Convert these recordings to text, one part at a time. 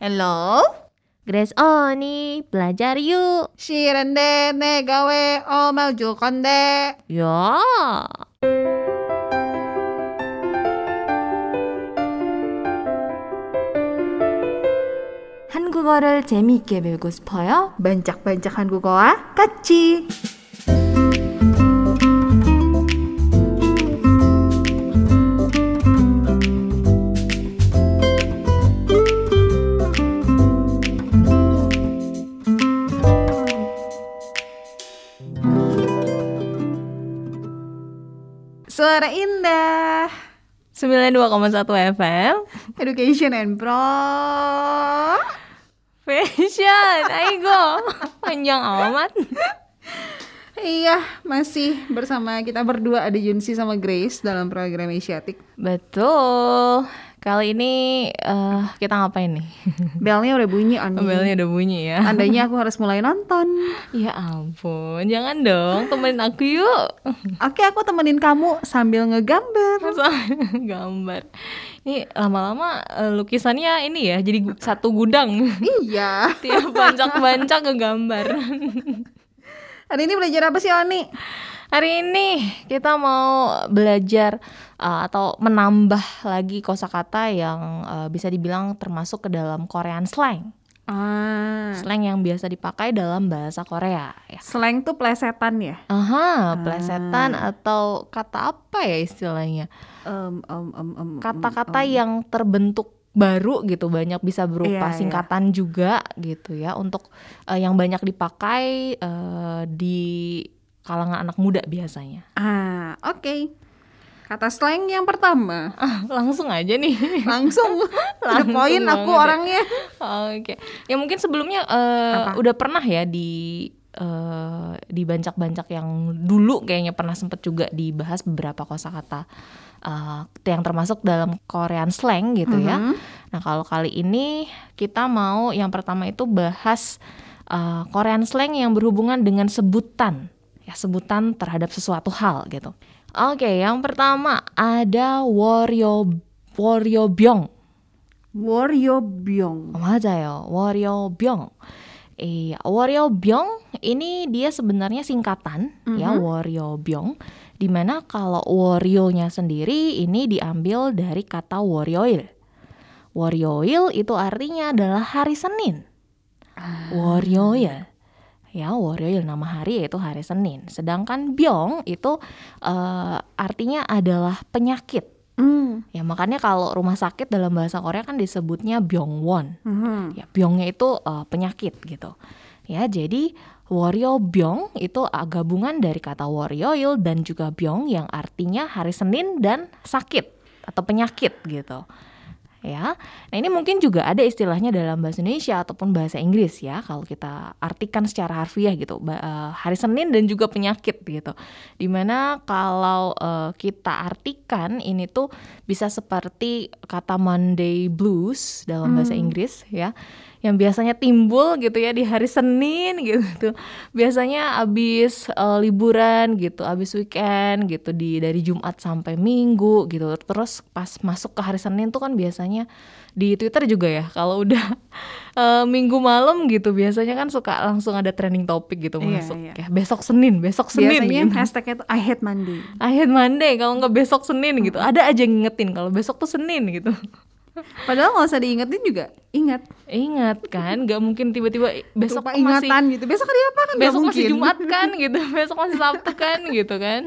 Hello? Grace Oni, belajar yuk. 싫은데 내가 왜 엄마 줄 건데? Ya. 한국어를 재미있게 배우고 싶어요? 반짝반짝 한국어와 같이. Suara indah, 92,1 FM. education and pro. Fashion, aigo. Panjang amat. Iya, masih bersama kita berdua ada Junsi sama Grace dalam program Asiatic. Betul. Kali ini eh, kita ngapain nih? Belnya udah bunyi, Ani. Belnya udah bunyi ya. Andainya aku harus mulai nonton. Ya ampun, jangan dong temenin aku yuk. Oke, aku temenin kamu sambil ngegambar. Gambar. Ini lama-lama eh, lukisannya ini ya, jadi gu- satu gudang. iya. Tiap bancak-bancak ngegambar. Hari ini belajar apa sih, Ani? Hari ini kita mau belajar uh, atau menambah lagi kosakata yang uh, bisa dibilang termasuk ke dalam Korean slang. Ah, Slang yang biasa dipakai dalam bahasa Korea ya. slang tuh plesetan ya? Aha, plesetan atau kata apa ya istilahnya? Em, em, em, em, Kata-kata yang terbentuk baru gitu banyak bisa berupa Iya, iya. singkatan juga gitu ya untuk uh, yang banyak dipakai uh, di kalangan anak muda biasanya. Ah, oke. Kata slang yang pertama. Ah, langsung aja nih. Langsung. Langsung poin aku ya. orangnya. Oke. Ya mungkin sebelumnya eh, udah pernah ya di eh, di bancak-bancak yang dulu kayaknya pernah sempet juga dibahas beberapa kosakata eh, yang termasuk dalam Korean slang gitu ya. Mhm. Nah, kalau kali ini kita mau yang pertama itu bahas eh, Korean slang yang berhubungan dengan sebutan. Ya, sebutan terhadap sesuatu hal gitu. Oke, yang pertama ada waryo waryobyong. Waryobyong. 맞아요. 월요병. 이 월요병 ini dia sebenarnya singkatan ya 월요병. Dimana kalau waryo-nya sendiri ini diambil dari kata 월요일. 월요일 itu artinya adalah hari Senin. 월요일. ya warrior nama hari yaitu hari Senin. Sedangkan Byong itu uh, artinya adalah penyakit. Mm. Ya makanya kalau rumah sakit dalam bahasa Korea kan disebutnya Byongwon. Mm -hmm. Ya Byongnya itu uh, penyakit gitu. Ya jadi Wario Byong itu gabungan dari kata Warioil dan juga Byong yang artinya hari Senin dan sakit atau penyakit gitu. Ya, nah ini mungkin juga ada istilahnya dalam bahasa Indonesia ataupun bahasa Inggris ya kalau kita artikan secara harfiah gitu eh, hari Senin dan juga penyakit gitu. Di mana kalau eh, kita artikan ini tuh bisa seperti kata Monday blues dalam bahasa Inggris ya yang biasanya timbul gitu ya di hari Senin gitu biasanya abis eh, liburan gitu abis weekend gitu di dari Jumat sampai Minggu gitu terus pas masuk ke hari Senin tuh kan biasanya di Twitter juga ya kalau udah eh, Minggu malam gitu biasanya kan suka langsung ada trending topik gitu Iya, masuk iya. ya besok Senin besok Senin Biasanya gitu. hashtagnya tuh I hate Monday. Akhir Monday kalau nggak besok Senin gitu ada aja yang ngingetin kalau besok tuh Senin gitu Padahal nggak usah diingetin juga. Ingat. ingat kan nggak mungkin tiba-tiba besok Lupa tuh masih ingatan gitu. Besok hari apa kan besok masih. Jumat kan gitu besok masih Sabtu kan gitu kan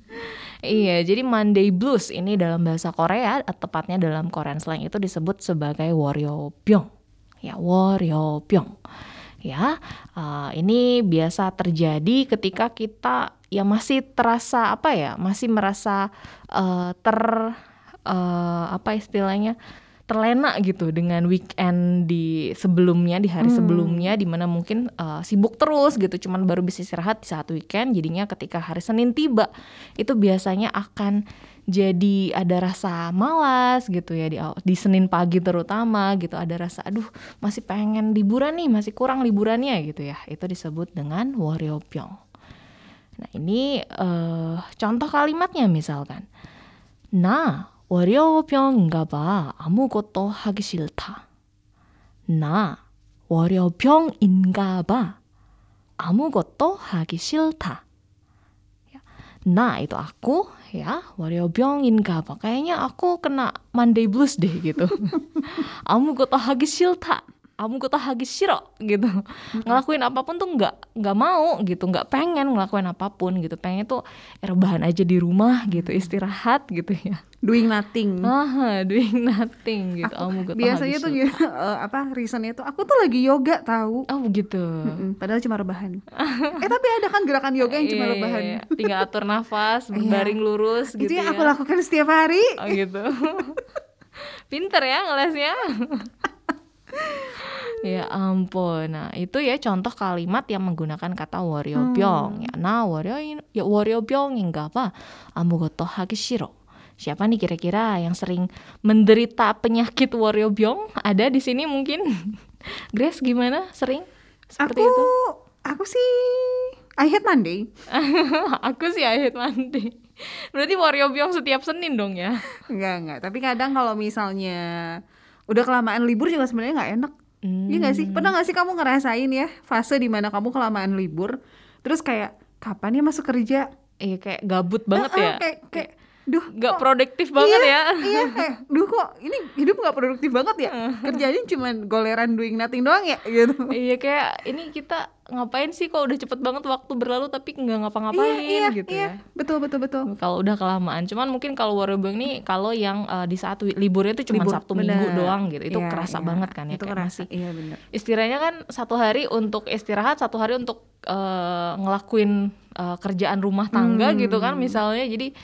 iya jadi Monday blues ini dalam bahasa Korea tepatnya dalam Korean slang itu disebut sebagai waryobyong ya waryobyong ya eh, ini biasa terjadi ketika kita ya masih terasa apa ya masih merasa eh, ter eh, apa istilahnya terlena gitu dengan weekend di sebelumnya di hari sebelumnya di mana mungkin eh, sibuk terus gitu. Cuman baru bisa istirahat di saat weekend jadinya ketika hari Senin tiba itu biasanya akan jadi ada rasa malas gitu ya di, di Senin pagi terutama gitu. Ada rasa aduh masih pengen liburan nih masih kurang liburannya gitu ya. Itu disebut dengan waryobyong Nah, ini eh, contoh kalimatnya misalkan. 나 월요병인가 봐. 아무것도 하기 싫다. 나 월요병인가 봐. 아무것도 하기 싫다. Nah, itu aku ya, 월요병인가 봐. Kayaknya aku kena Monday blues deh gitu. 아무것도 하기 싫다. 아무것도 하기 싫어 gitu. Ngelakuin apapun tuh nggak nggak mau gitu, nggak pengen ngelakuin apapun gitu. Pengen tuh rebahan aja di rumah gitu, istirahat gitu ya. Doing nothing. Ah, doing nothing gitu. Aku- 아무것도 biasanya 하기 tuh 싫다. gitu, eh, apa reasonnya tuh aku tuh lagi yoga tahu. Oh begitu. Mm-mm, padahal cuma rebahan. eh tapi ada kan gerakan yoga yang cuma Iya, rebahan. iya, iya. Tinggal atur nafas, Iya. berbaring lurus Itu gitu yang ya. aku lakukan setiap hari. Oh gitu. Pinter ya ngelesnya. ya ampun. Nah, itu ya contoh kalimat yang menggunakan kata wariobyong. Hmm. Ya, nah, wario ya wariobyong enggak apa. Amugoto hakishiro. Siapa nih kira-kira yang sering menderita penyakit wario byong? Ada di sini mungkin. Grace gimana? Sering? Seperti aku, itu. Aku sih I hate Monday. aku sih I hate Monday. Berarti wariobyong setiap Senin dong ya? Enggak, enggak. Tapi kadang kalau misalnya udah kelamaan libur juga sebenarnya nggak enak. Iya nggak sih? Pernah nggak sih kamu ngerasain ya fase di mana kamu kelamaan libur, terus kayak kapan ya masuk kerja? Iya kayak gabut banget ya. Kayak kayak duh Gak kok- produktif banget iya, ya. Iya kayak duh kok ini hidup nggak produktif banget ya? Kerjanya cuman goleran doing nothing doang ya gitu. Iya kayak ini kita ngapain sih kok udah cepet banget waktu berlalu tapi nggak ngapa-ngapain iya, iya, gitu iya. ya. Betul betul betul. Kalau udah kelamaan, cuman mungkin kalau Warrior ini kalau yang eh, di saat liburnya itu cuma Libur, Sabtu Minggu bener. doang gitu, itu Iya, kerasa iya. banget kan ya Itu kayak kerasa. masih Iya benar. istilahnya kan satu hari untuk istirahat, satu hari untuk eh, ngelakuin eh, kerjaan rumah tangga gitu kan misalnya, jadi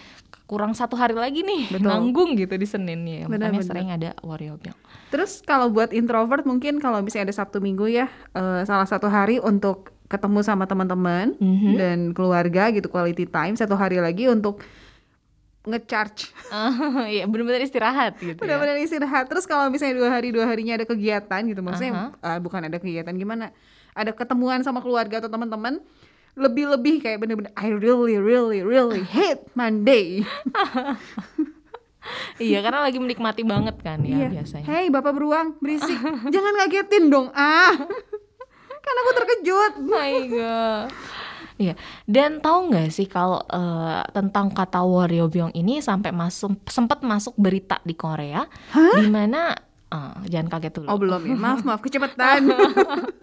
kurang satu hari lagi nih. Betul. nanggung gitu di Senin ya, Bener, makanya bener. sering ada Warrior Terus kalau buat introvert mungkin kalau misalnya ada Sabtu Minggu ya eh, salah satu hari untuk ketemu sama teman-teman Mhm. dan keluarga gitu quality time satu hari lagi untuk ngecharge Iya bener-bener istirahat gitu. ya. benar-benar istirahat terus kalau misalnya dua hari dua harinya ada kegiatan gitu maksudnya eh, bukan ada kegiatan gimana ada ketemuan sama keluarga atau teman-teman lebih-lebih kayak bener-bener I really really really hate Monday. Iya karena lagi menikmati banget kan ya Iya. biasanya. Hei bapak beruang berisik. Jangan ngagetin dong. Ah. Kan aku terkejut. My God. Iya, dan tahu nggak sih kalau eh, tentang kata Waryobyong ini sampai masuk sempat masuk berita di Korea, di mana eh, jangan kaget dulu, Oh belum ya, maaf maaf kecepatan.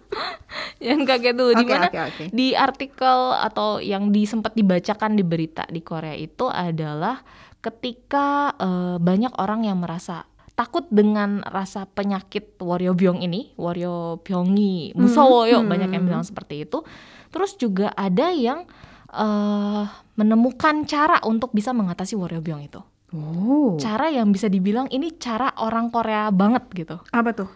jangan kaget dulu, di Oke, mana oke, oke. di artikel atau yang di sempat dibacakan di berita di Korea itu adalah ketika eh, banyak orang yang merasa takut dengan rasa penyakit Waryobyong ini, Waryobyongi musowoyo hmm. banyak yang bilang seperti itu. Terus juga ada yang eh, menemukan cara untuk bisa mengatasi Waryobyong itu. Oh, Cara yang bisa dibilang ini cara orang Korea banget gitu. apa tuh?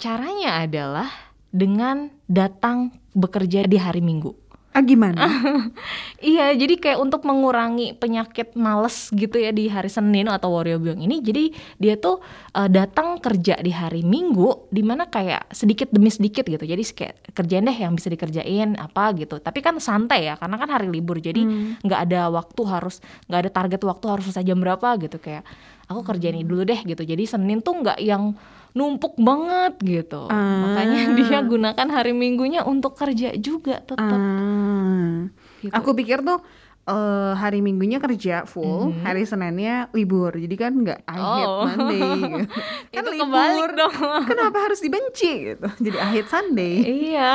Caranya adalah dengan datang bekerja di hari Minggu. Ah gimana? Iya, jadi kayak untuk mengurangi penyakit males gitu ya di hari Senin atau Waryobyong ini, jadi dia tuh eh, datang kerja di hari Minggu, di mana kayak sedikit demi sedikit gitu. Jadi kayak kerjain deh yang bisa dikerjain apa gitu. Tapi kan santai ya, karena kan hari libur, jadi nggak ada waktu harus nggak ada target waktu harus selesai jam berapa gitu kayak aku kerjain ini dulu deh gitu. Jadi Senin tuh nggak yang numpuk banget gitu. Makanya dia gunakan hari Minggunya untuk kerja juga tetap. Ah. Gitu. Aku pikir tuh eh, hari Minggunya kerja full, hari Seninnya libur. Jadi kan nggak I hate Oh. Monday. Gitu. kan Itu libur. kebalik dong. Kenapa harus dibenci gitu? Jadi I hate Sunday. Iya.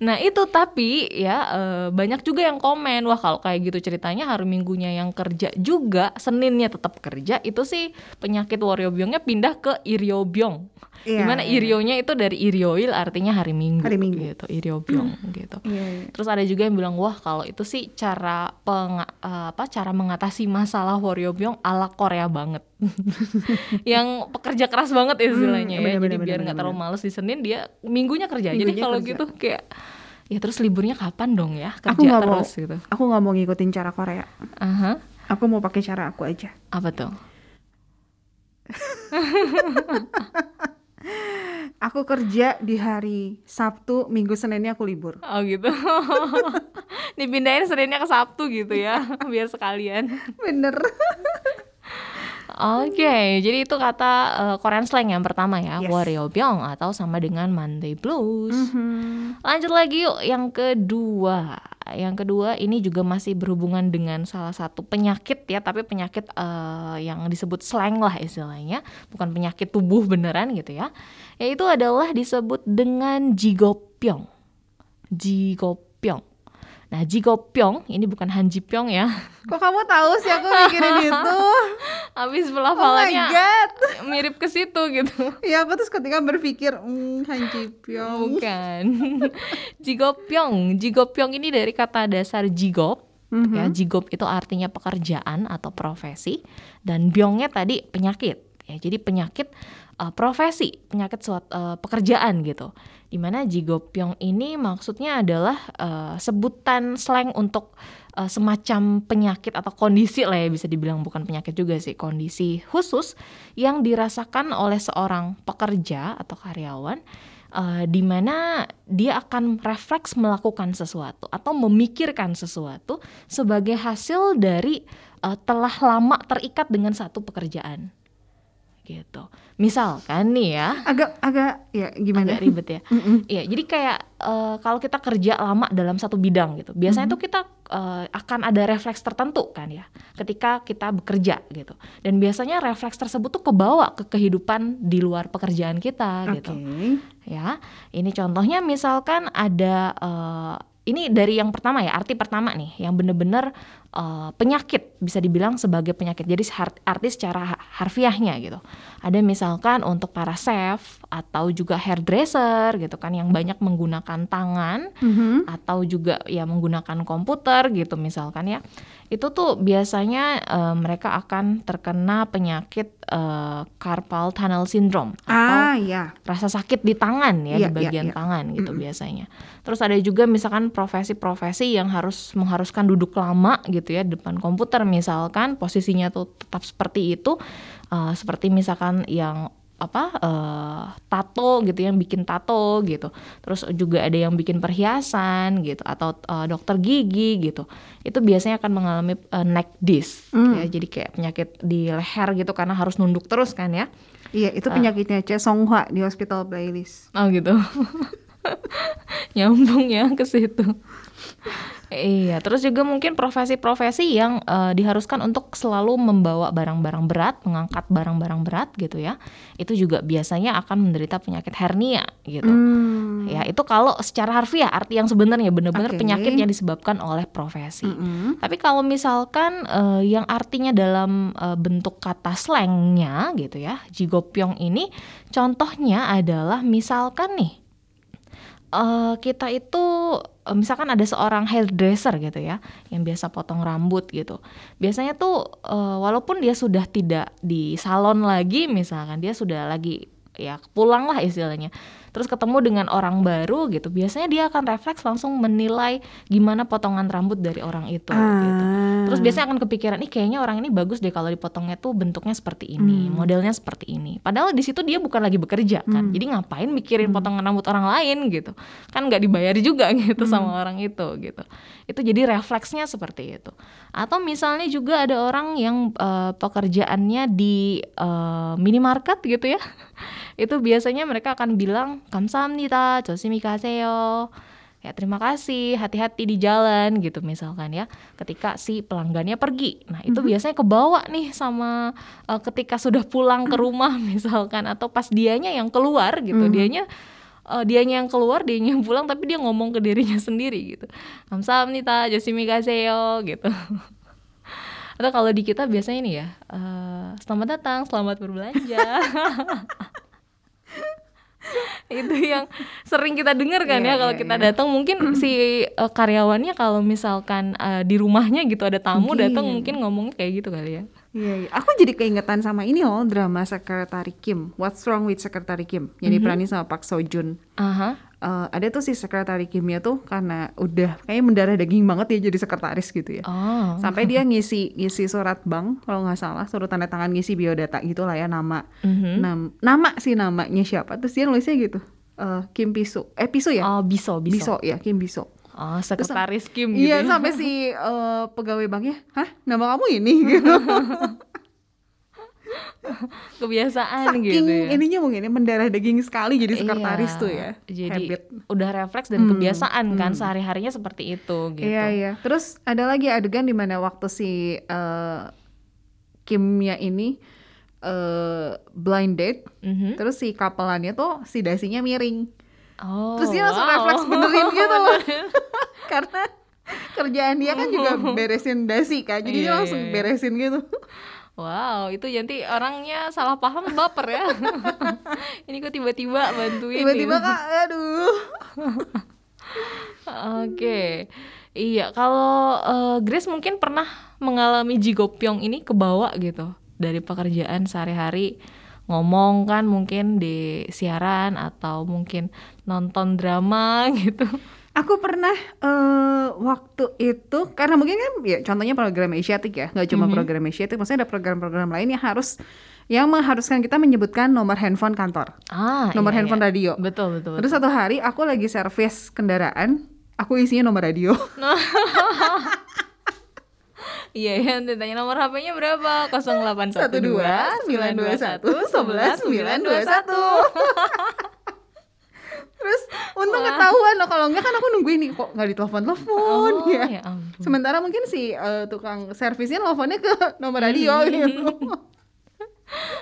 Nah itu tapi ya eh, banyak juga yang komen wah kalau kayak gitu ceritanya hari minggunya yang kerja juga Seninnya tetap kerja itu sih penyakit wariobyongnya pindah ke iriobyong. Iya, Di mana irionya itu dari irioil artinya hari minggu. Hari Minggu. Gitu iriobyong gitu. Iya, iya. Terus ada juga yang bilang wah kalau itu sih cara penga- eh, apa cara mengatasi masalah wariobyong ala Korea banget. yang pekerja keras banget istilahnya Hmm, ya. bener, Jadi bener, biar nggak terlalu males di Senin dia minggunya kerja. Jadi Minggunya kalau kerja. gitu kayak ya terus liburnya kapan dong ya kerja Aku mau, terus gitu. aku nggak mau ngikutin cara Korea. Aha. Aku mau pakai cara aku aja. Apa tuh? Aku kerja di hari Sabtu, Minggu, Seninnya aku libur. Oh gitu. Dipindahin Seninnya ke Sabtu gitu ya, biar sekalian. Bener. Oke, jadi itu kata uh, Korean slang yang pertama ya, Yes. waryeobyong atau sama dengan Monday blues. Mhm. Lanjut lagi yuk yang kedua. Yang kedua ini juga masih berhubungan dengan salah satu penyakit ya, tapi penyakit eh, yang disebut slang lah istilahnya, bukan penyakit tubuh beneran gitu ya. Yaitu adalah disebut dengan jigopyong. Jigopyong. Nah, jigopyong ini bukan hanjipyong ya. Kok kamu tahu sih aku mikirin itu? Habis Oh my pelafalannya god. mirip ke situ gitu. Ya aku terus ketika berpikir, hmm, Hanji Pyong. Bukan. jigopyong. Jigopyong ini dari kata dasar jigop. Ya, jigop itu artinya pekerjaan atau profesi dan byongnya tadi penyakit. Ya, jadi penyakit uh, profesi, penyakit suat, uh, pekerjaan gitu. Di mana jigopyong ini maksudnya adalah uh, sebutan slang untuk uh, semacam penyakit atau kondisi lah ya bisa dibilang bukan penyakit juga sih, kondisi khusus yang dirasakan oleh seorang pekerja atau karyawan uh, di mana dia akan refleks melakukan sesuatu atau memikirkan sesuatu sebagai hasil dari telah lama terikat dengan satu pekerjaan gitu. Misalkan nih ya, Agak agak ya gimana? agak ribet ya. Iya, jadi kayak eh, kalau kita kerja lama dalam satu bidang gitu, biasanya tuh kita eh, akan ada refleks tertentu kan ya, ketika kita bekerja gitu. Dan biasanya refleks tersebut tuh kebawa ke kehidupan di luar pekerjaan kita Oke. gitu. Ya, ini contohnya misalkan ada eh, ini dari yang pertama ya, arti pertama nih, yang bener-bener eh, penyakit bisa dibilang sebagai penyakit. Jadi arti secara ha- harfiahnya gitu. Ada misalkan untuk para chef atau juga hairdresser gitu kan yang banyak menggunakan tangan Mhm. atau juga ya menggunakan komputer gitu misalkan ya. Itu tuh biasanya eh, mereka akan terkena penyakit eh, carpal tunnel syndrome atau Ah ya. rasa sakit di tangan ya Iya, di bagian iya, iya. tangan gitu biasanya. Terus ada juga misalkan profesi-profesi yang harus mengharuskan duduk lama gitu ya depan komputer misalkan posisinya tuh tetap seperti itu uh, seperti misalkan yang apa eh, tato gitu yang bikin tato gitu terus juga ada yang bikin perhiasan gitu atau eh, dokter gigi gitu itu biasanya akan mengalami eh, neck disc Hmm. ya jadi kayak penyakit di leher gitu karena harus nunduk terus kan ya Iya, itu penyakitnya Che Songhwa di Hospital Playlist. Oh gitu. Nyambung ya ke situ. Iya, terus juga mungkin profesi-profesi yang eh, diharuskan untuk selalu membawa barang-barang berat, mengangkat barang-barang berat gitu ya. Itu juga biasanya akan menderita penyakit hernia gitu. Hmm. Ya, itu kalau secara harfiah arti yang sebenarnya benar-benar Oke. penyakit yang disebabkan oleh profesi. Mm-mm. Tapi kalau misalkan eh, yang artinya dalam eh, bentuk kata slangnya gitu ya, jigopyong ini contohnya adalah misalkan nih eh, kita itu eh, misalkan ada seorang hairdresser gitu ya, yang biasa potong rambut gitu. Biasanya tuh eh, walaupun dia sudah tidak di salon lagi, misalkan dia sudah lagi ya pulang lah istilahnya. Terus ketemu dengan orang baru gitu, biasanya dia akan refleks langsung menilai gimana potongan rambut dari orang itu gitu. Ah. Terus biasanya akan kepikiran, ih kayaknya orang ini bagus deh kalau dipotongnya tuh bentuknya seperti ini, modelnya seperti ini. Padahal di situ dia bukan lagi bekerja kan, jadi ngapain mikirin potongan rambut orang lain gitu? Kan nggak dibayar juga gitu sama orang itu gitu. Itu jadi refleksnya seperti itu. Atau misalnya juga ada orang yang eh, pekerjaannya di eh, minimarket gitu ya, itu biasanya mereka akan bilang kamsahamnida, josimi kaseo, ya terima kasih, hati-hati di jalan gitu misalkan ya. Ketika si pelanggannya pergi. Nah, itu mm -hmm. biasanya kebawa nih sama uh, ketika sudah pulang ke rumah misalkan atau pas dianya yang keluar gitu, mm -hmm. dianya uh, dianya yang keluar, dianya yang pulang tapi dia ngomong ke dirinya sendiri gitu. Kamsahamnida, josimi kaseo gitu. Atau kalau di kita biasanya ini ya, uh, selamat datang, selamat berbelanja. itu yang sering kita dengar kan Iya, ya kalau iya, kita iya. datang mungkin si eh, karyawannya kalau misalkan eh, di rumahnya gitu ada tamu Mungkin. datang mungkin ngomongnya kayak gitu kali ya. Iya, iya. Aku jadi keingetan sama ini loh drama Sekretari Kim. What's Wrong with Sekretari Kim? Yang diperanin sama Park Seo Joon. Aha. Eh, ada tuh si sekretari kimia tuh karena udah kayak mendarah daging banget dia jadi sekretaris gitu ya. Oh. Sampai dia ngisi ngisi surat bank kalau nggak salah, suruh tanda tangan ngisi biodata gitu lah ya nama. Mhm. Nam- nama sih namanya siapa terus dia nulisnya gitu. eh, Kim Pisu. Eh Pisu ya? Oh, biso, biso. Biso ya, Kim Biso. Oh, sekretaris Kim gitu. Iya ya. sampai si eh, pegawai banknya, hah nama kamu ini gitu. Kebiasaan Saking gitu ya. ininya mungkin ya, mendarah daging sekali jadi sekretaris Iya, tuh ya. Jadi Habit. udah refleks dan kebiasaan kan sehari-harinya seperti itu gitu. Iya iya. Terus ada lagi adegan di mana waktu si eh, Kimnya ini eh blind date, Mhm. terus si kapelannya tuh si dasinya miring. Oh. Terus dia langsung wow. refleks benerin gitu loh. Karena kerjaan dia kan juga beresin dasi kan, jadi dia Iya, langsung iya, iya. beresin gitu. Wow, itu nanti orangnya salah paham baper ya. Ini kok tiba-tiba bantuin. Tiba-tiba gitu. kak, aduh. Oke. Iya, kalau eh, Grace mungkin pernah mengalami jigopyong ini kebawa gitu dari pekerjaan sehari-hari ngomong kan mungkin di siaran atau mungkin nonton drama gitu. Aku pernah eh, waktu itu karena mungkin kan ya contohnya program Asiatic ya, nggak cuma program Asiatic, maksudnya ada program-program lain yang harus yang mengharuskan kita menyebutkan nomor handphone kantor, Ah, nomor iya, handphone iya. radio. Betul, betul. betul. Terus satu hari aku lagi servis kendaraan, aku isinya nomor radio. Iya, ya, nanti tanya nomor HP-nya berapa? 0812 921 11 921. Terus untung ketahuan loh kalau enggak kan aku nungguin nih kok nggak ditelepon-telepon Oh, ya. ya ampun. Sementara mungkin si eh, tukang servisnya teleponnya ke nomor radio gitu.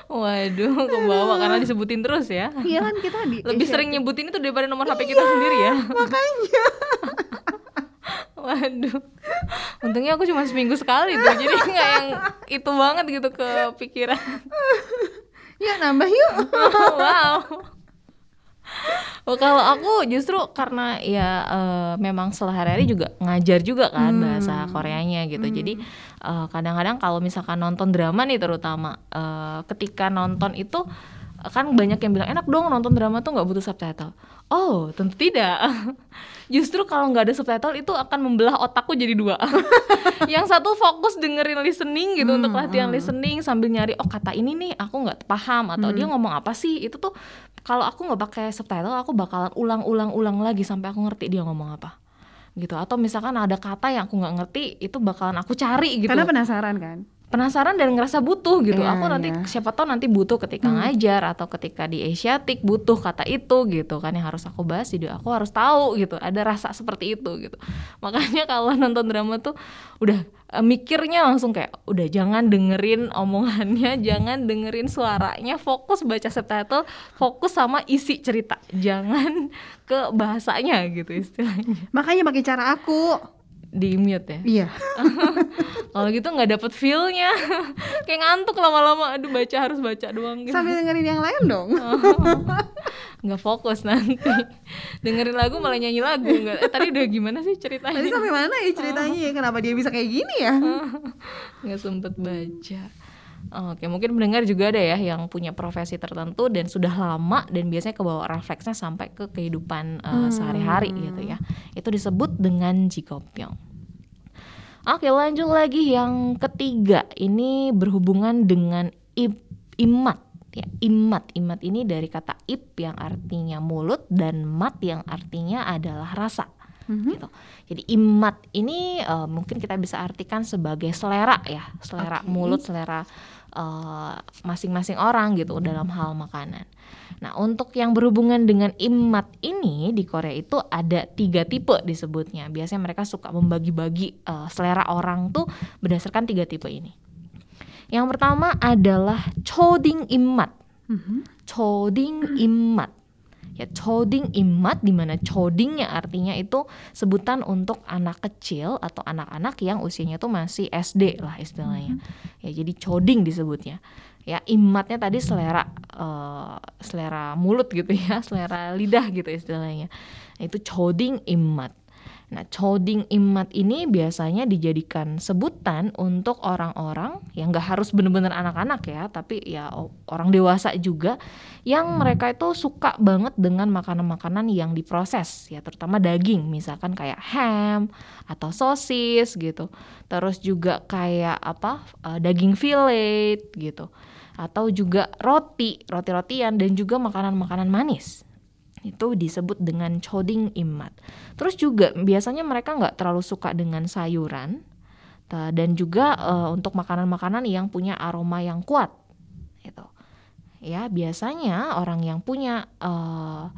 Waduh, kebawa karena disebutin terus ya. Iya kan kita di Lebih sering nyebutin itu daripada nomor HP kita sendiri ya. makanya. Waduh. Untungnya aku cuma seminggu sekali tuh. Jadi nggak yang itu banget gitu kepikiran. Ya nambah yuk. wow. Oh, kalau aku justru karena ya eh, memang sehari-hari juga ngajar juga kan bahasa Koreanya gitu. Jadi eh, kadang-kadang kalau misalkan nonton drama nih terutama eh, ketika nonton itu kan banyak yang bilang enak dong nonton drama tuh nggak butuh subtitle. Oh tentu tidak. Justru kalau nggak ada subtitle itu akan membelah otakku jadi dua. yang satu fokus dengerin listening gitu untuk latihan listening sambil nyari oh kata ini nih aku nggak paham atau dia ngomong apa sih itu tuh kalau aku nggak pakai subtitle aku bakalan ulang-ulang-ulang lagi sampai aku ngerti dia ngomong apa. Gitu. Atau misalkan ada kata yang aku nggak ngerti itu bakalan aku cari gitu. Karena penasaran kan. Penasaran dan ngerasa butuh gitu. Iya, aku nanti iya. siapa tahu nanti butuh ketika ngajar atau ketika di Asiatic butuh kata itu gitu kan yang harus aku bahas jadi aku harus tahu gitu. Ada rasa seperti itu gitu. Makanya kalau nonton drama tuh udah eh, mikirnya langsung kayak udah jangan dengerin omongannya, jangan dengerin suaranya, fokus baca subtitle, fokus sama isi cerita. Jangan ke bahasanya gitu istilahnya. Makanya pakai cara aku. Di mute ya. Iya. Kalau gitu nggak dapet feel-nya. Kayak ngantuk lama-lama. Aduh baca harus baca doang gitu. Sambil dengerin yang lain dong. Nggak fokus nanti. Dengerin lagu malah nyanyi lagu. Nggak, eh tadi udah gimana sih ceritanya? Tadi sampai mana ya ceritanya ya? Kenapa dia bisa kayak gini ya? Nggak sempet baca. Oke, mungkin mendengar juga ada ya yang punya profesi tertentu dan sudah lama dan biasanya kebawa refleksnya sampai ke kehidupan eh, sehari-hari gitu ya. Itu disebut dengan jigopyong. Oke, lanjut lagi yang ketiga. Ini berhubungan dengan imat ya. Imat, imat ini dari kata ip yang artinya mulut dan mat yang artinya adalah rasa. gitu. Jadi imat ini eh, mungkin kita bisa artikan sebagai selera ya, selera Oke. mulut, selera eh, masing-masing orang gitu dalam hal makanan. Nah untuk yang berhubungan dengan imat ini di Korea itu ada tiga tipe disebutnya. Biasanya mereka suka membagi-bagi eh, selera orang tuh berdasarkan tiga tipe ini. Yang pertama adalah choding imat. Choding imat. Ya choding imat di mana chodingnya artinya itu sebutan untuk anak kecil atau anak-anak yang usianya tuh masih SD lah istilahnya. Ya jadi choding disebutnya. Ya imatnya tadi selera eh, selera mulut gitu ya, selera lidah gitu istilahnya. Nah, itu choding imat. Nah, choding immat ini biasanya dijadikan sebutan untuk orang-orang yang nggak harus benar-benar anak-anak ya, tapi ya orang dewasa juga yang mereka itu suka banget dengan makanan-makanan yang diproses ya, terutama daging, misalkan kayak ham atau sosis gitu. Terus juga kayak apa uh, daging fillet gitu, atau juga roti, roti-rotian dan juga makanan-makanan manis itu disebut dengan choding immat. Terus juga biasanya mereka nggak terlalu suka dengan sayuran dan juga uh, untuk makanan-makanan yang punya aroma yang kuat. Itu. Ya, biasanya orang yang punya uh,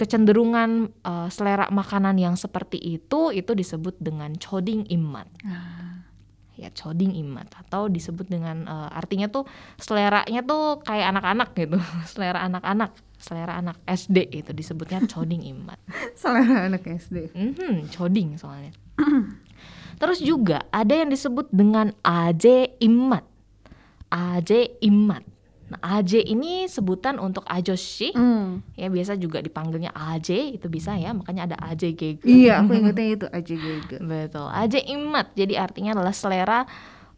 kecenderungan uh, selera makanan yang seperti itu itu disebut dengan choding immat. Ah. Ya, choding immat atau disebut dengan uh, artinya tuh seleranya tuh kayak anak-anak gitu, selera anak-anak selera anak SD itu disebutnya choding immat. selera anak SD. Mm-hmm, choding soalnya. Terus juga ada yang disebut dengan AJ immat. AJ immat. Nah, AJ ini sebutan untuk ajoshi. Mm. Ya biasa juga dipanggilnya AJ itu bisa ya, makanya ada AJ gege. Iya, aku ingetnya itu AJ gege. Betul. AJ immat. Jadi artinya adalah selera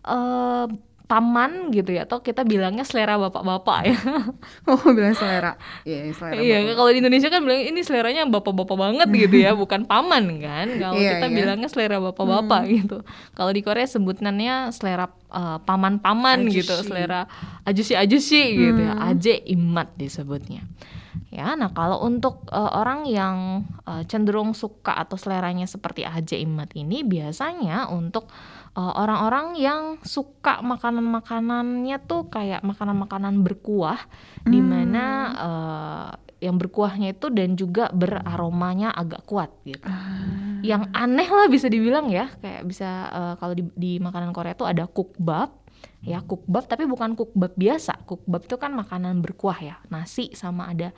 uh, paman gitu ya atau kita bilangnya selera bapak-bapak ya. Oh, bilang selera. Iya, selera. Iya, kalau di Indonesia kan bilang ini seleranya bapak-bapak banget gitu ya, bukan paman kan. Kalau yeah, kita yeah. bilangnya selera bapak-bapak hmm. gitu. Kalau di Korea sebutannya selera uh, paman-paman gitu, selera ajusi-ajusi hmm. gitu ya. Hmm. Aje imat disebutnya. Ya, nah kalau untuk uh, orang yang uh, cenderung suka atau seleranya seperti aje imat ini biasanya untuk orang-orang uh, yang suka makanan-makanannya tuh kayak makanan-makanan berkuah hmm. di mana uh, eh, yang berkuahnya itu dan juga beraromanya agak kuat gitu. Uh. Yang aneh lah bisa dibilang ya, kayak bisa uh, kalau di, di makanan Korea tuh ada kukbab ya kukbab tapi bukan kukbab biasa. Kukbab itu kan makanan berkuah ya, nasi sama ada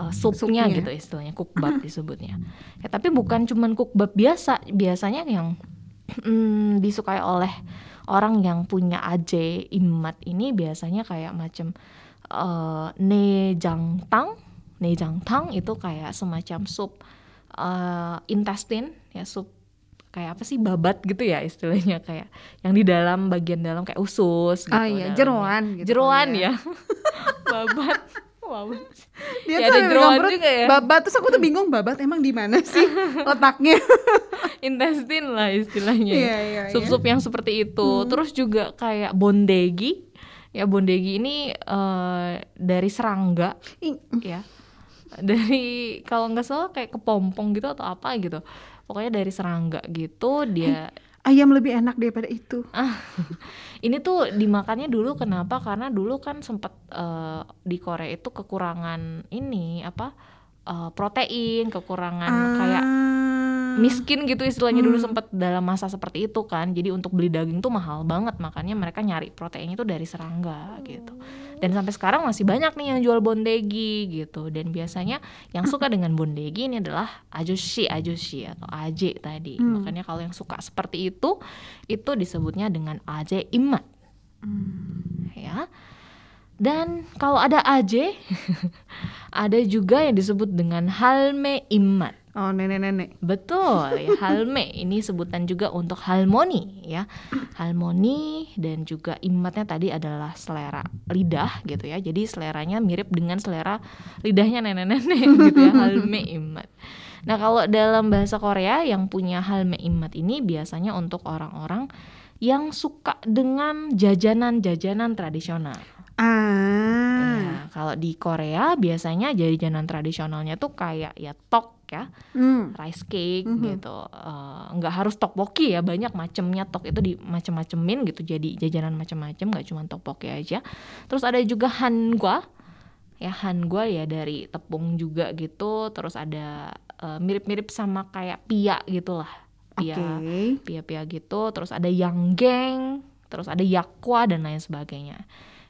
uh, supnya, supnya gitu istilahnya kukbab disebutnya. Ya tapi bukan cuman kukbab biasa, biasanya yang hmm, disukai oleh orang yang punya AJ imat ini biasanya kayak macam uh, nejangtang nejangtang itu kayak semacam sup uh, intestine ya sup kayak apa sih babat gitu ya istilahnya kayak yang di dalam bagian dalam kayak usus gitu. Ah iya, jeroan gitu. Jeroan ya. ya. babat. Wow. Dia ya, tuh ada jeroan juga ya. Babat terus aku tuh bingung babat emang di mana sih letaknya? intestin lah istilahnya. Yeah, yeah, iya. Sup-sup yeah. yang seperti itu. Hmm. Terus juga kayak bondegi. Ya bondegi ini uh, dari serangga. ya. Dari kalau nggak salah kayak kepompong gitu atau apa gitu. Pokoknya dari serangga gitu dia ayam lebih enak daripada itu. Ah, ini tuh dimakannya dulu kenapa? Karena dulu kan sempat uh, di Korea itu kekurangan ini apa uh, protein, kekurangan ah. kayak miskin gitu istilahnya. Hmm. dulu sempat dalam masa seperti itu kan. Jadi untuk beli daging tuh mahal banget. Makanya mereka nyari proteinnya itu dari serangga gitu. Dan sampai sekarang masih banyak nih yang jual bondegi gitu. Dan biasanya yang suka dengan bondegi ini adalah ajushi ajushi atau aje tadi. Hmm. makanya kalau yang suka seperti itu itu disebutnya dengan aje imat hmm. ya. Dan kalau ada aje ada juga yang disebut dengan halme imat Oh nenek-nenek. Betul, ya, halme ini sebutan juga untuk harmoni ya. Harmoni dan juga imatnya tadi adalah selera lidah gitu ya. Jadi seleranya mirip dengan selera lidahnya nenek-nenek gitu ya, halme imat. Nah, kalau dalam bahasa Korea yang punya halme imat ini biasanya untuk orang-orang yang suka dengan jajanan-jajanan tradisional. Ah. Ya, kalau di Korea biasanya jajanan tradisionalnya tuh kayak ya tok ya mm. rice cake mm-hmm. gitu uh, nggak harus tteokbokki ya banyak macamnya tok itu di macam-macemin gitu jadi jajanan macam-macam nggak cuma tteokbokki aja terus ada juga hangua ya hangua ya dari tepung juga gitu terus ada uh, mirip-mirip sama kayak pia gitulah pia okay. pia pia gitu terus ada yanggeng terus ada yakwa dan lain sebagainya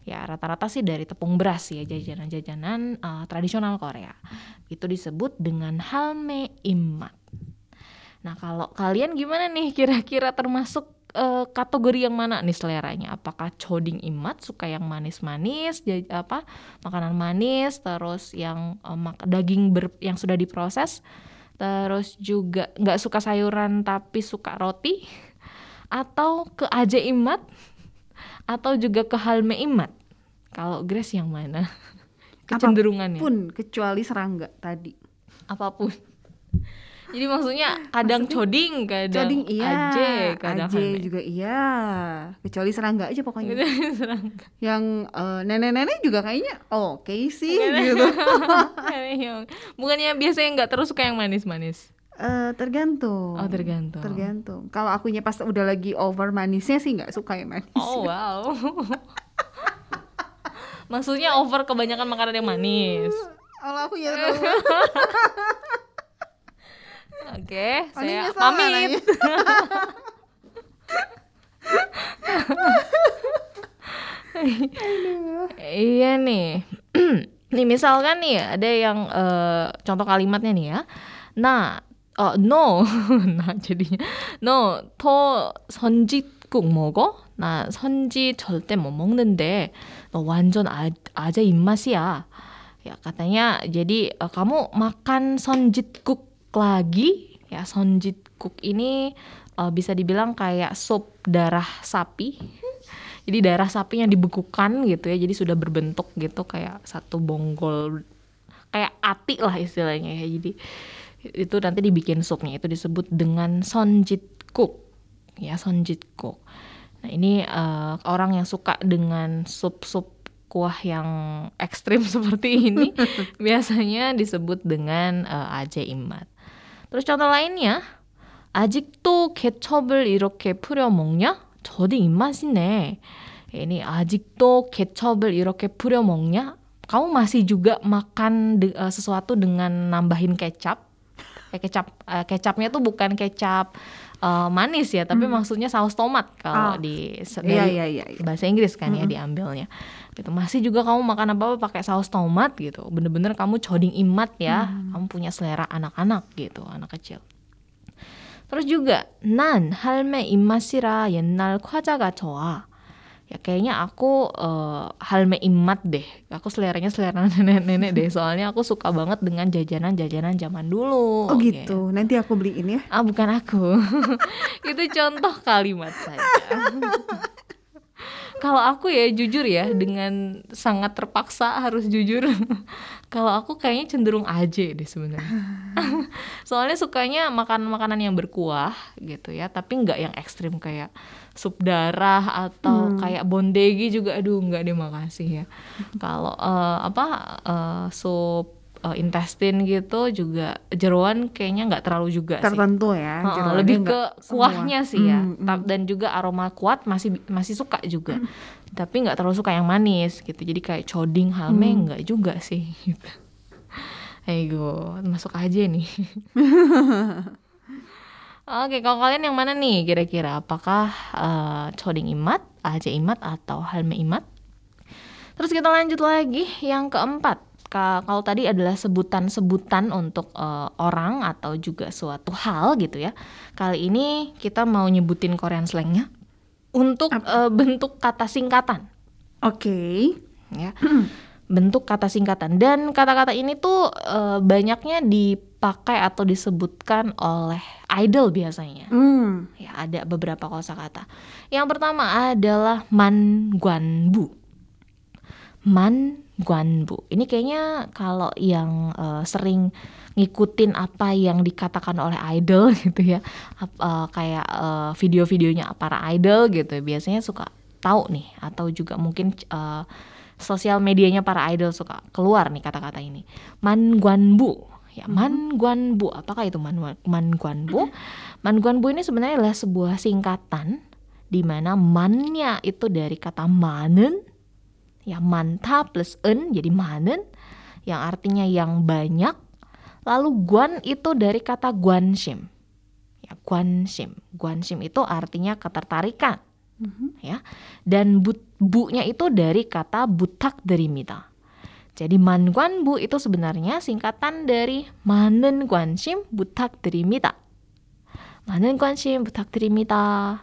ya rata-rata sih dari tepung beras ya jajanan-jajanan uh, tradisional Korea. Itu disebut dengan halme immat. Nah kalau kalian gimana nih kira-kira termasuk uh, kategori yang mana nih seleranya? Apakah choding immat suka yang manis-manis apa makanan manis terus yang uh, daging ber yang sudah diproses terus juga nggak suka sayuran tapi suka roti, atau ke aja imat, atau juga ke halme imat. Kalau Grace yang mana? Kecenderungannya? Pun kecuali serangga tadi. Apa pun. Jadi maksudnya kadang coding, kadang Coding iya, aje, kadang aje juga iya. Kecuali serangga aja pokoknya. Serangga. Yang eh, nenek-nenek juga kayaknya oke sih gitu. Yang- Bukannya biasanya nggak terus suka yang manis-manis. Eh, tergantung. Oh, tergantung. Tergantung. Kalau akunya pas udah lagi over manisnya sih nggak suka yang manis. Oh wow maksudnya over kebanyakan makanan yang manis kalau aku ya Oke, saya pamit. iya nih. nih misalkan nih ada yang uh, contoh kalimatnya nih ya. Nah, uh, no. nah jadinya no to sonjit kung mogo 나 선지 절대 못 먹는데 너 완전 아, 아재 입맛이야. Ya katanya jadi eh, kamu makan 선짓국 lagi ya 선짓국 ini eh, bisa dibilang kayak sup darah sapi. Jadi darah sapi yang dibekukan gitu ya. Jadi sudah berbentuk gitu kayak satu bonggol kayak ati lah istilahnya ya. Jadi itu nanti dibikin supnya itu disebut dengan sonjitkuk ya sonjitkuk. Nah ini eh, orang yang suka dengan sup-sup kuah yang ekstrim seperti ini biasanya disebut dengan eh, aje immat. Terus contoh lainnya 아직도 케첩을 이렇게 뿌려 먹냐? 저도 입맛이네. Ini 아직도 케첩을 이렇게 뿌려 먹냐? Kamu masih juga makan de- eh, sesuatu dengan nambahin kecap? Eh, kecap eh, kecapnya tuh bukan kecap eh, manis ya, tapi maksudnya saus tomat kalau Ah. di se- Iya dari iya iya. iya. bahasa Inggris kan ya diambilnya. Gitu. Masih juga kamu makan apa-apa pakai saus tomat gitu. Bener-bener kamu coding imat ya. Kamu punya selera anak-anak gitu, anak kecil. Terus juga 난 할매 입맛이라 옛날 과자가 좋아. ya kayaknya aku eh, uh, halme imat deh. Aku seleranya selera nenek-nenek deh. Soalnya aku suka banget dengan jajanan-jajanan zaman dulu. Oh gitu. Nanti aku beliin ya. Ah bukan aku. Itu contoh kalimat saya. Kalau aku ya jujur ya dengan sangat terpaksa harus jujur. Kalau aku kayaknya cenderung aja deh sebenarnya. Soalnya sukanya makan makanan yang berkuah gitu ya tapi nggak yang ekstrim kayak sup darah atau kayak bondegi juga aduh nggak deh makasih ya. Kalau eh, apa eh, sup eh, intestine gitu juga jeroan kayaknya nggak terlalu juga sih. Tertentu ya. Heeh, jeroannya lebih ke nggak semua. kuahnya sih ya Hmm, hmm. Dan juga aroma kuat masih masih suka juga tapi nggak terlalu suka yang manis gitu jadi kayak coding halme Hmm. nggak juga sih gitu Ego, masuk aja nih. Oke, kalau kalian yang mana nih kira-kira? Apakah eh, coding imat, aja imat, atau halme imat? Terus kita lanjut lagi yang keempat. Ka- Kalau tadi adalah sebutan-sebutan untuk eh, orang atau juga suatu hal gitu ya. Kali ini kita mau nyebutin Korean slangnya untuk eh, bentuk kata singkatan Oke. ya bentuk kata singkatan dan kata-kata ini tuh eh, banyaknya dipakai atau disebutkan oleh idol biasanya. Hmm. ya ada beberapa kosakata. Yang pertama adalah manguanbu. Manguanbu. Ini kayaknya kalau yang eh, sering ngikutin apa yang dikatakan oleh idol gitu ya ap- eh, kayak eh, video-videonya para idol gitu biasanya suka tahu nih atau juga mungkin eh, sosial medianya para idol suka keluar nih kata-kata ini. Manguanbu ya manguanbu. Apakah itu man manguanbu? Manguanbu ini sebenarnya adalah sebuah singkatan di mana mannya itu dari kata manen ya manta plus en jadi manen yang artinya yang banyak. Lalu guan itu dari kata guanshim ya guanshim guanshim itu artinya ketertarikan. Ya dan but, bu-nya itu dari kata butak derimita jadi manguanbu itu sebenarnya singkatan dari manen guanshim butak derimita manen guanshim butak derimita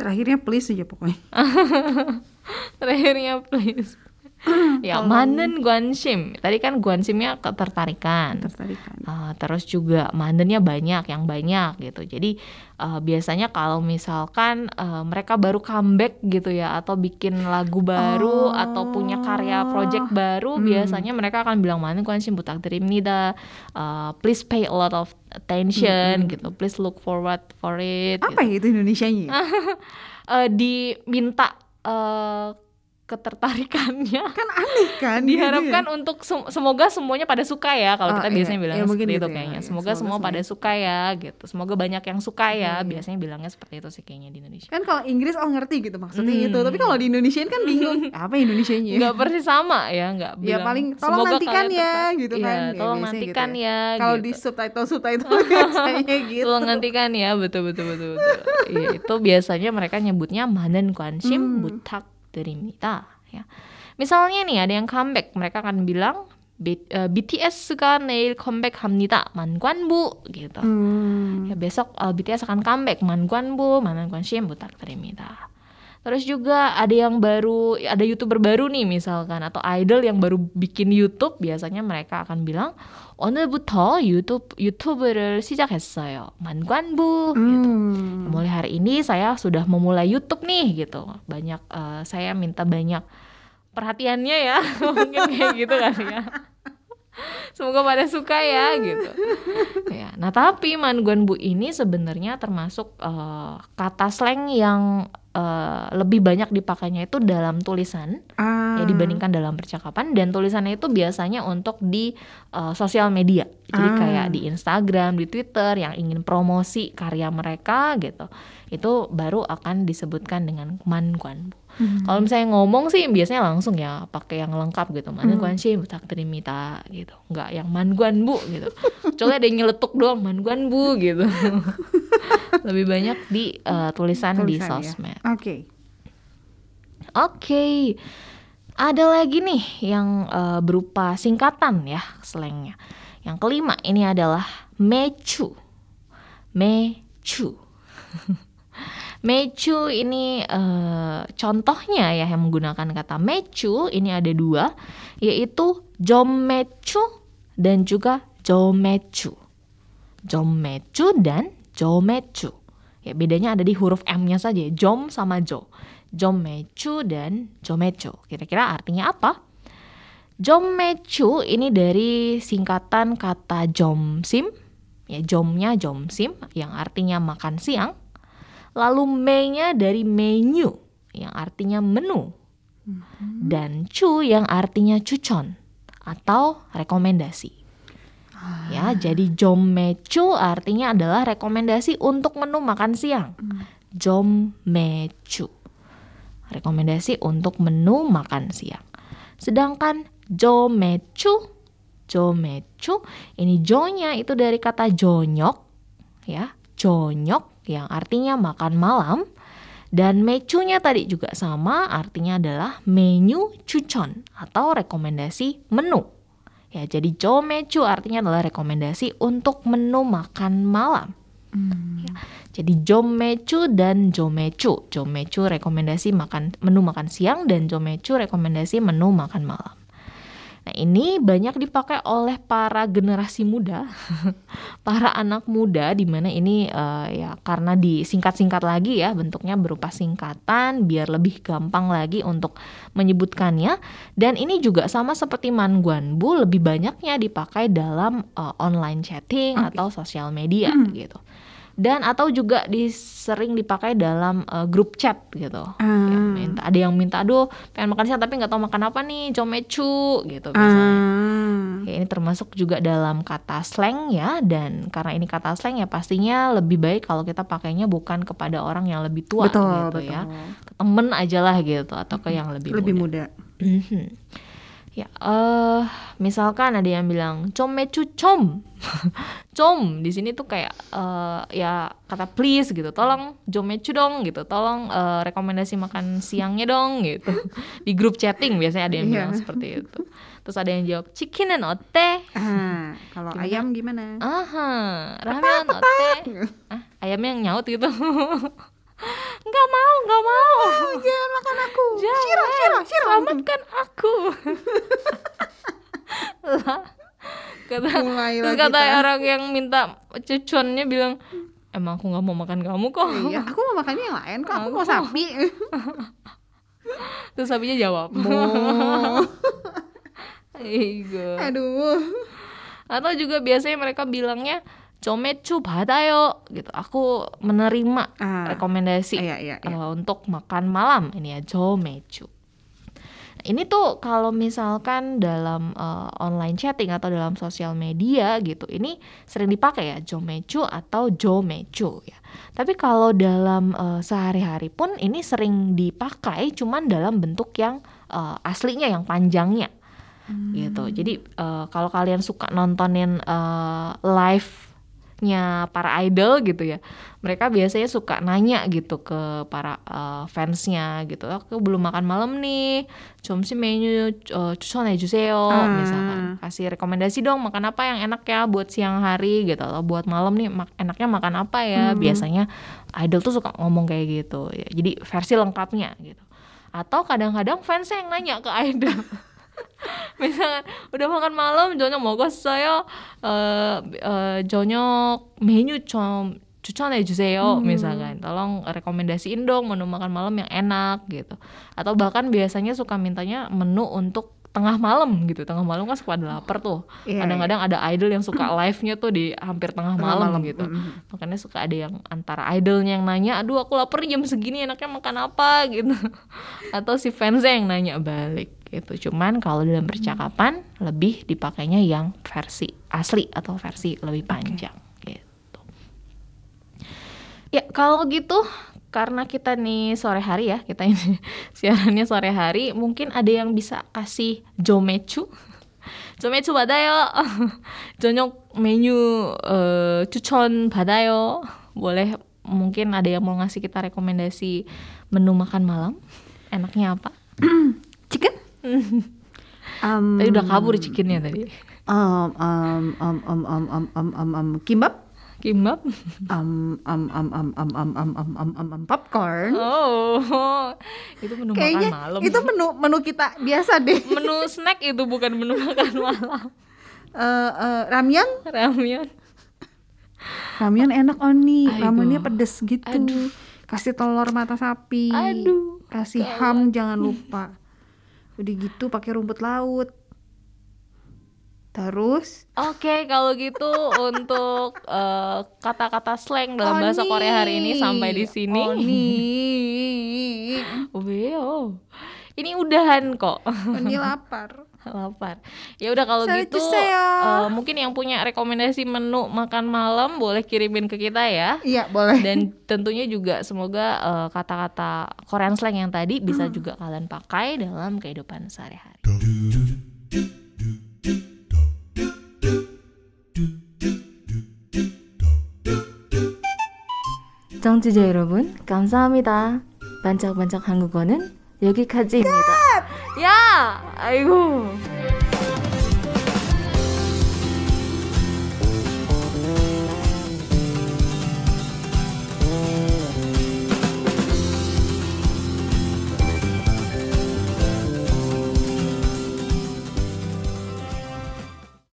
Terakhirnya please aja pokoknya. terakhirnya please ya manen guansim tadi kan guansimnya ketertarikan Tertarikan. Uh, terus juga mandennya banyak yang banyak gitu jadi uh, biasanya kalau misalkan uh, mereka baru comeback gitu ya atau bikin lagu baru Oh. atau punya karya project baru Hmm. biasanya mereka akan bilang manen guansim butak terimnida uh, please pay a lot of attention gitu please look forward for it Apa ya itu Indonesianya? ya? uh, diminta uh, ketertarikannya kan aneh kan? diharapkan gitu ya? untuk sem- semoga semuanya pada suka ya kalau Oh, kita iya. biasanya bilang Iya, mungkin seperti gitu itu ya. kayaknya Iya, semoga, semoga semua pada semuanya. suka ya gitu semoga banyak yang suka ya Iya, iya. biasanya bilangnya seperti itu sih kayaknya di Indonesia Kan kalau Inggris oh ngerti gitu maksudnya Hmm. itu. Tapi kalau di Indonesia kan bingung. Apa Indonesianya? nggak persis sama ya nggak Ya paling tolong "Semoga nantikan ya tertarik." gitu Iya, kan. Ya, tolong biasanya nantikan gitu ya Kalau gitu. di subtitle subtitle biasanya gitu. tolong nantikan ya betul betul betul betul Iya, itu biasanya mereka nyebutnya manen 관심 Hmm. butak드립니다 ya misalnya nih ada yang comeback mereka akan bilang B- eh, BTS가 내일 컴백합니다 만관부 gitu Hmm. ya besok uh, BTS akan comeback 만관부 많은 관심 부탁드립니다 terus juga ada yang baru ada youtuber baru nih misalkan atau idol yang baru bikin YouTube biasanya mereka akan bilang 오늘부터 유튜브 유튜브를 시작했어요 만관부 gitu Hmm. mulai hari ini saya sudah memulai YouTube nih gitu banyak eh, saya minta banyak perhatiannya ya mungkin kayak gitu kali ya semoga pada suka ya gitu ya nah tapi manguan bu ini sebenarnya termasuk eh, kata slang yang eh, lebih banyak dipakainya itu dalam tulisan Ah. ya dibandingkan dalam percakapan dan tulisannya itu biasanya untuk di uh, sosial media jadi Ah. kayak di Instagram di Twitter yang ingin promosi karya mereka gitu itu baru akan disebutkan dengan manguan Hmm. kalau misalnya ngomong sih biasanya langsung ya pakai yang lengkap gitu Hmm. manguan sih butak terimita gitu nggak yang manguan bu gitu kecuali ada yang nyeletuk doang manguan bu gitu lebih banyak di uh, tulisan, di Tulisan ya. sosmed Oke. Oke, ada lagi nih yang eh, berupa singkatan ya slangnya. Yang kelima ini adalah mecu, mecu. mecu ini eh, contohnya ya yang menggunakan kata mecu ini ada dua, yaitu jommecu dan juga jomecu. Jommecu dan jomecu. Ya bedanya ada di huruf M-nya saja, jom sama jo. Jommecu dan jomecu. Kira-kira artinya apa? Jommecu ini dari singkatan kata jomsim, ya jomnya jomsim yang artinya makan siang. Lalu me-nya dari menu yang artinya menu. Dan cu yang artinya cucon atau rekomendasi. Ya, jadi jommecu artinya adalah rekomendasi untuk menu makan siang. Jommecu. Rekomendasi untuk menu makan siang. Sedangkan jomecu, jomecu ini jo-nya itu dari kata jonyok ya, jonyok yang artinya makan malam dan mecunya tadi juga sama artinya adalah menu cucon atau rekomendasi menu. Ya, jadi jomecu artinya adalah rekomendasi untuk menu makan malam. Ya, jadi jomecu dan jomecu. Jomecu rekomendasi makan menu makan siang dan jomecu rekomendasi menu makan malam. Nah, ini banyak dipakai oleh para generasi muda, para anak muda di mana ini eh, ya karena disingkat-singkat lagi ya, bentuknya berupa singkatan biar lebih gampang lagi untuk menyebutkannya dan ini juga sama seperti manguanbu lebih banyaknya dipakai dalam eh, online chatting Oke. atau sosial media gitu. Dan atau juga disering dipakai dalam eh, grup chat gitu. Ah. Minta ada yang minta aduh pengen makan siang tapi nggak tahu makan apa nih jomecu gitu biasanya. Ah. Ya, ini termasuk juga dalam kata slang ya dan karena ini kata slang ya pastinya lebih baik kalau kita pakainya bukan kepada orang yang lebih tua betul, gitu betul. ya. Ke temen aja lah gitu atau ke yang lebih, Lebih muda. muda. Mhm. Ya, eh misalkan ada yang bilang comecu com. com di sini tuh kayak eh, ya kata please gitu. Tolong jomecu dong gitu. Tolong eh, rekomendasi makan siangnya dong gitu. Di grup chatting biasanya ada yang Iya. bilang seperti itu. Terus ada yang jawab chicken otte. Ah, kalau Gimana? ayam gimana? Aha, ramen otte. Ah, ayamnya yang nyaut gitu. nggak mau nggak mau. Jangan makan aku. Jangan. Shiro Shiro Shiro selamatkan aku. Lah kata Mulai terus kata kan. orang yang minta cucuannya bilang emang aku nggak mau makan kamu kok. Iya aku mau makannya yang lain kok aku mau Aku- sapi. Terus sapinya jawab. Mau. Aduh. Atau juga biasanya mereka bilangnya jomecu badayo? Gitu. Aku menerima Ah. rekomendasi iya iya iya. eh, untuk makan malam. Ini ya jomecu ini tuh kalau misalkan dalam eh, online chatting atau dalam sosial media gitu ini sering dipakai ya jomecu atau jomecu ya. Tapi kalau dalam eh, sehari-hari pun ini sering dipakai cuman dalam bentuk yang eh, aslinya yang panjangnya. Gitu. Jadi eh, kalau kalian suka nontonin eh, nya para idol gitu ya. Mereka biasanya suka nanya gitu ke para uh, fansnya gitu. Aku belum makan malam nih cum si menu eh, uh, cuson juseo hmm. misalkan. Kasih rekomendasi dong makan apa yang enak ya buat siang hari gitu atau buat malam nih mak enaknya makan apa ya? Hmm. biasanya idol tuh suka ngomong kayak gitu. Ya, jadi versi lengkapnya gitu. Atau kadang-kadang fansnya yang nanya ke idol. misalkan udah makan malam 저녁 먹었어요 어, 어, 저녁 메뉴 좀 추천해 주세요 misalkan tolong rekomendasiin dong menu makan malam yang enak gitu atau bahkan biasanya suka mintanya menu untuk tengah malam gitu tengah malam kan suka ada lapar tuh Iya, kadang-kadang ada idol yang suka live-nya tuh di hampir tengah, Tengah malam, malam, gitu mm-mm. makanya suka ada yang antara idolnya yang nanya aduh aku lapar jam segini enaknya makan apa gitu atau si fansnya yang nanya balik gitu. Cuman kalau dalam hmm. percakapan hmm. lebih dipakainya yang versi asli atau versi lebih panjang okay. gitu. Ya, kalau gitu karena kita nih sore hari ya, kita ini siarannya sore hari, mungkin ada yang bisa kasih jomecu. jomecu badayo. Jonyok menu uh, cucon badayo. Boleh mungkin ada yang mau ngasih kita rekomendasi menu makan malam. Enaknya apa? chicken um, tadi udah kabur chickennya tadi um, um, um, um, um, um, um, um, um, kimbap kimbap um, um, um, um, um, um, um, um, um, um, um, popcorn oh itu menu kayaknya makan malam itu menu menu kita biasa deh menu snack itu bukan menu makan malam Eh, eh, ramyun ramyun ramyun enak oni ramyunnya pedes gitu Aduh. kasih telur mata sapi Aduh, kasih ham jangan lupa udah gitu pakai rumput laut terus Oke, kalau gitu untuk eh, kata-kata slang dalam bahasa Oni. Korea hari ini sampai di sini. Oni Weo. Ini udahan kok. Oni lapar Lapar. Ya udah kalau Sorry gitu to say ya. eh, mungkin yang punya rekomendasi menu makan malam boleh kirimin ke kita ya. iya boleh Dan tentunya juga semoga eh, kata-kata Korean slang yang tadi bisa juga kalian pakai dalam kehidupan sehari-hari. 청취자 여러분, 감사합니다. 반짝반짝 한국어는 여기까지입니다. Ya, ayo.